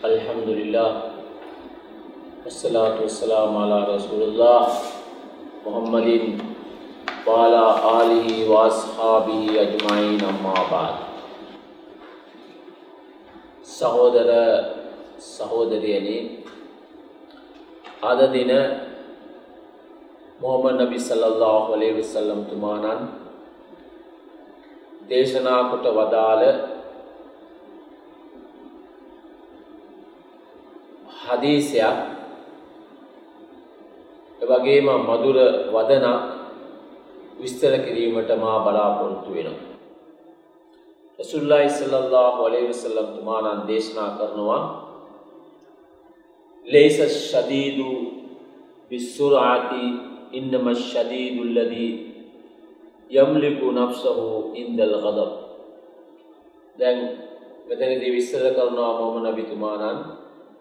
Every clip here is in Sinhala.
الحمد لله والصلاة والسلام على رسول الله محمد وعلى آله وأصحابه أجمعين أما بعد සහෝදර සහෝදරියනි අද දින මොහමඩ් නබි සල්ලල්ලාහු අලයිහි වසල්ලම් තුමාණන් දේශනා කොට වදාළ හදීසයක් එවගේම මధుර වදනක් විස්තර කිරීමට මා බලාපොරොත්තු වෙනවා. රසූල්ලාහි සල්ලල්ලාහු අලයිහි වසල්ලම් තුමාණන් දේශනා කරනවා ලේස ශදීදු බිස්සුරාති ඉන්නම ශදීදු ලදී යම්ලිකු නෆ්සහු ඉන්දල් ගදබ් දැන් මෙතනදී විස්තර කරනවා මොහොම නබි තුමාණන්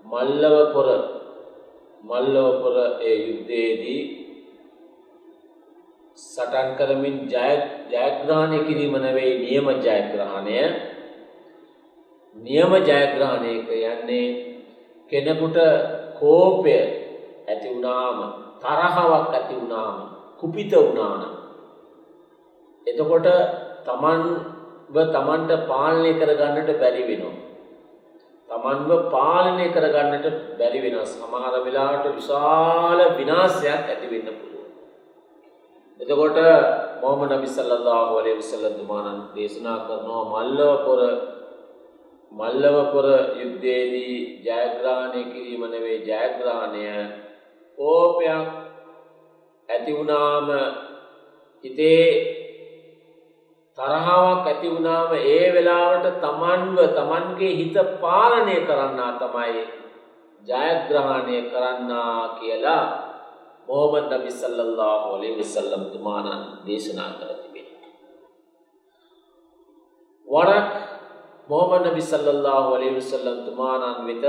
පොර මල්ලව පොර ඒ යුද්ධයේදී සටන් කරමින් ජය ජයග්‍රහණය කිරීම නෙවෙයි නියම ජයග්‍රහණය නියම ජයග්‍රහණය කියන්නේ කෙනෙකුට කෝපය ඇති වුණාම තරහවක් ඇති වුණාම කුපිත වුණානම් එතකොට තමන්ව තමන්ට පාලනය කරගන්නට බැරි වෙනවා. තමන්ව පාලනය කරගන්නට බැරි වෙනවා. සමහර වෙලාවට විශාල විනාශයක් ඇති වෙන්න පුළුවන්. එතකොට මොහමඩ් නබි සල්ලල්ලාහු අලයිහි වසල්ලම් තුමාණන් දේශනා කරනවා මල්ලව පොර මල්ලව පොර යුද්ධයේදී ජයග්‍රහණය කිරීම නෙවෙයි ජයග්‍රහණය කෝපයක් ඇති වුණාම හිතේ තරහාවක් ඇති වුණාම ඒ වෙලාවට තමන්ව තමන්ගේ හිත පාලනය කරන්නා තමයි ජයග්‍රහණය කරන්නා කියලා මොහමඩ් නබි සල්ලල්ලාහු අලයිහි වසල්ලම් තුමාණන් දේශනා කර තිබෙනවා. වරක් මොහමඩ් නබි සල්ලල්ලාහු අලයිහි වසල්ලම් තුමාණන් වෙත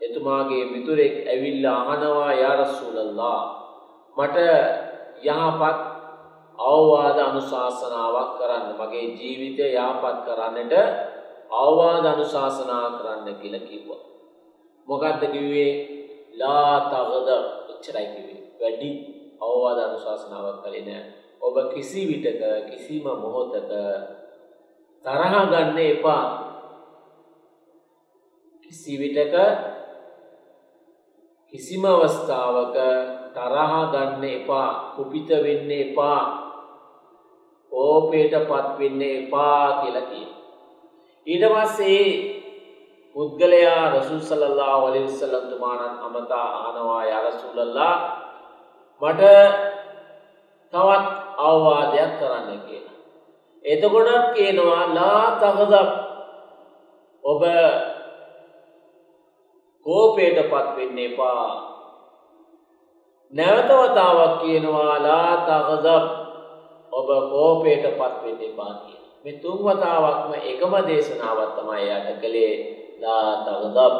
එතුමාගේ මිතුරෙක් ඇවිල්ලා අහනවා යා රසූලල්ලාහ් මට යහපත් අවවාද අනුශාසනාවක් කරන්න මගේ ජීවිතය යාපත් කරන්නට අවවාද අනුශාසනා කරන්න කියලා කිව්වා. මොකක්ද කිව්වේ ලා තගද එච්චරයි කිව්වේ. වැඩි අවවාද අනුශාසනාවක් කළේ නෑ. ඔබ කිසි විටක කිසිම මොහොතක තරහ ගන්න එපා. කිසි විටක කිසිම අවස්ථාවක තරහ ගන්න එපා කුපිත වෙන්න එපා කෝපයට පත් වෙන්න එපා කියලා කියන. ඊට පස්සේ පුද්ගලයා රසූල් සල්ලල්ලාහු අලයිහි වසල්ලම් තුමාණන් අමතා අහනවා යා රසූලල්ලාහ මට තවත් අවවාදයක් කරන්න කියලා. එතකොටත් කියනවා ලා තගදබ් ඔබ කෝපයට පත් වෙන්න එපා. නැවත වතාවක් කියනවා ලා තගදබ් ඔබ කෝපයට පත් වෙන්න එපා කියන. මේ තුන් වතාවක්ම එකම දේශනාවක් තමයි යට කළේ ලා තගදබ්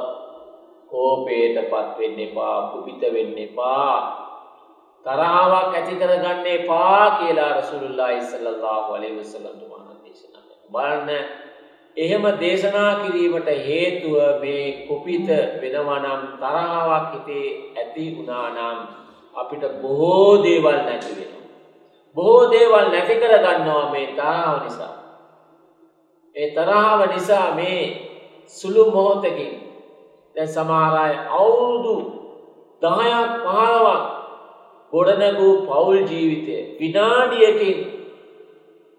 කෝපයට පත් වෙන්න එපා, කුපිත වෙන්න එපා. තරහාවක් ඇති කරගන්න එපා කියලා රසූලුල්ලාහි සල්ලල්ලාහු අලයිහි වසල්ලම් තුමාණන් දේශනා කළා. බලන්න එහෙම දේශනා කිරීමට හේතුව මේ කුපිත වෙනවා නම් තරහාවක් හිතේ ඇති වුණා නම් අපිට බොහෝ දේවල් නැති වෙනවා. බොහෝ දේවල් නැති කර ගන්නවා මේ තරහව නිසා. ඒ තරහව නිසා මේ සුළු මොහොතකින් දැන් සමහර අය අවුරුදු 10ක් 15ක් ගොඩනැගූ පෞල් ජීවිතය විනාඩියකින්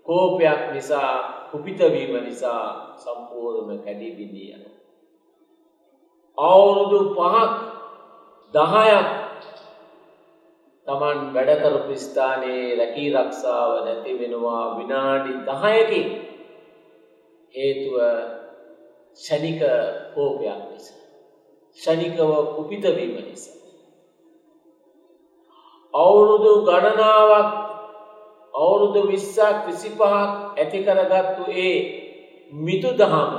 කෝපයක් නිසා කුපිත වීම නිසා සම්පූර්ණයෙන්ම කැඩී බිඳී යනවා. අවුරුදු 5ක් 10ක් Taman වැඩ කරපු ස්ථානයේ රැකී රක්ෂාව නැති වෙනවා විනාඩි 10කින් හේතුව ෂණික කෝපයක් නිසා. ෂණිකව කුපිත වීම නිසා. අවුරුදු ගණනාවක් අවුරුදු 20ක් 25ක් ඇති කරගත්තු ඒ මිතු දහම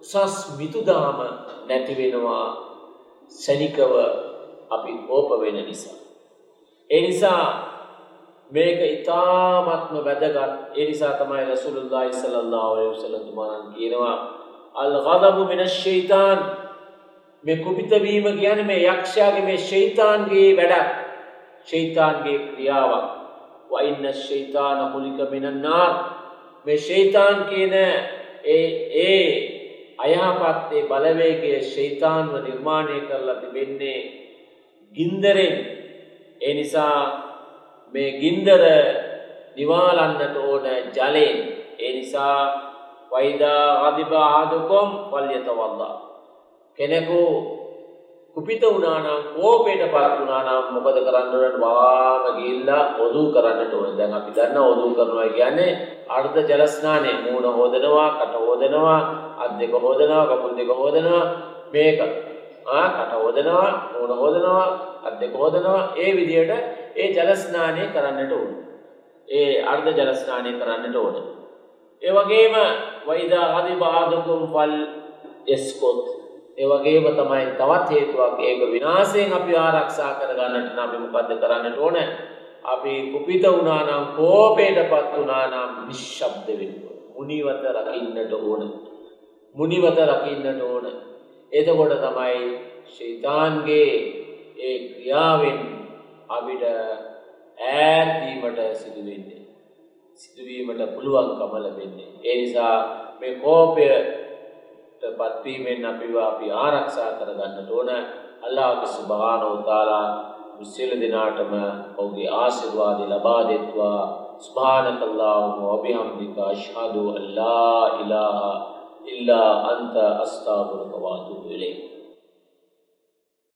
උසස් මිතු දහම නැති වෙනවා ශනිකව අපි කෝප වෙන නිසා. ඒ නිසා මේක ඉතාමත්ම වැදගත්. ඒ නිසා තමයි රසුළුල්ලාහි සල්ලල්ලාහු අලයිහි වසල්ලම් තුමාණන් කියනවා අල් ගදබු මිනස් ෂයිතාන් මේ කුපිත වීම කියන්නේ මේ යක්ෂයාගේ මේ ෂයිතාන්ගේ වැඩක්. ෂයිතාන්ගේ ක්‍රියාවක්. වයින්න ෂයිතාන හුලික මිනන් නාර් මේ ෂයිතාන් කියන ඒ ඒ අයහපත් ඒ බලවේගයේ ෂයිතාන්ව නිර්මාණය කරලා තිබෙන්නේ ගින්දරෙන්. ඒ නිසා මේ ගින්දර නිවාලන්නට ඕන ජලයෙන්. ඒ නිසා වයිදා අධිබ ආදුකොම් පල්්‍යතවල්ලා කෙනෙකු කුපිත වුණානම් කෝපයට පත් වුණානම් මොකද කරන්නට වාම ගිල්ලා ඔදූ කරන්නට ඕන. දැන් අපි දන්න ඔදූ කරනවා කියන්නේ අර්ධ ජලස්නානය මූුණ හෝදනවා කට හෝදනවා අත් දෙක හෝදනවා කකුල් දෙක හෝදනවා. මේක. කට හෝදනවා මූුණ හෝදනවා අත් දෙක හෝදනවා ඒ විදියට ඒ ජලස්නානය කරන්නට ඕන ඒ අර්ධ ජලස්නානය කරන්නට ඕන ඒ වගේම වයිදා හදි බාධකුම් ෆල් එස්කොත් ඒ වගේම තමයි තවත් හේතුවක් ඒක විනාශයෙන් අපි ආරක්ෂා කරගන්නට නම් අපි මොකද්ද කරන්නට ඕන? අපි කුපිත වුණා නම් කෝපයටපත් වුණා නම් නිශ්ශබ්ද වෙන්න ඕන. මුනිවත රකින්නට ඕන. මුනිවත රකින්නට ඕන. එතකොට තමයි ෂයිතාන්ගේ ඒ ක්‍රියාවෙන් අපිට ඈත් වීමට සිදු වෙන්නේ. සිදුවීමට පුළුවන්කම ලැබෙන්නේ. ඒ නිසා මේ කෝපය පත්වීමෙන් අපිව අපි ආරක්ෂා කරගන්නට ඕන අල්ලාහ් සුබ්හානහු තාලා මුස්ලිම් දිනාටම ඔහුගේ ආශිර්වාද ලබා දෙත්වා සුබ්හානක අල්ලාහුම වබිහම්දික අෂ්හදු අල්ලා ඉලාහා إلا أنت أستغفرك وأتوب إليك.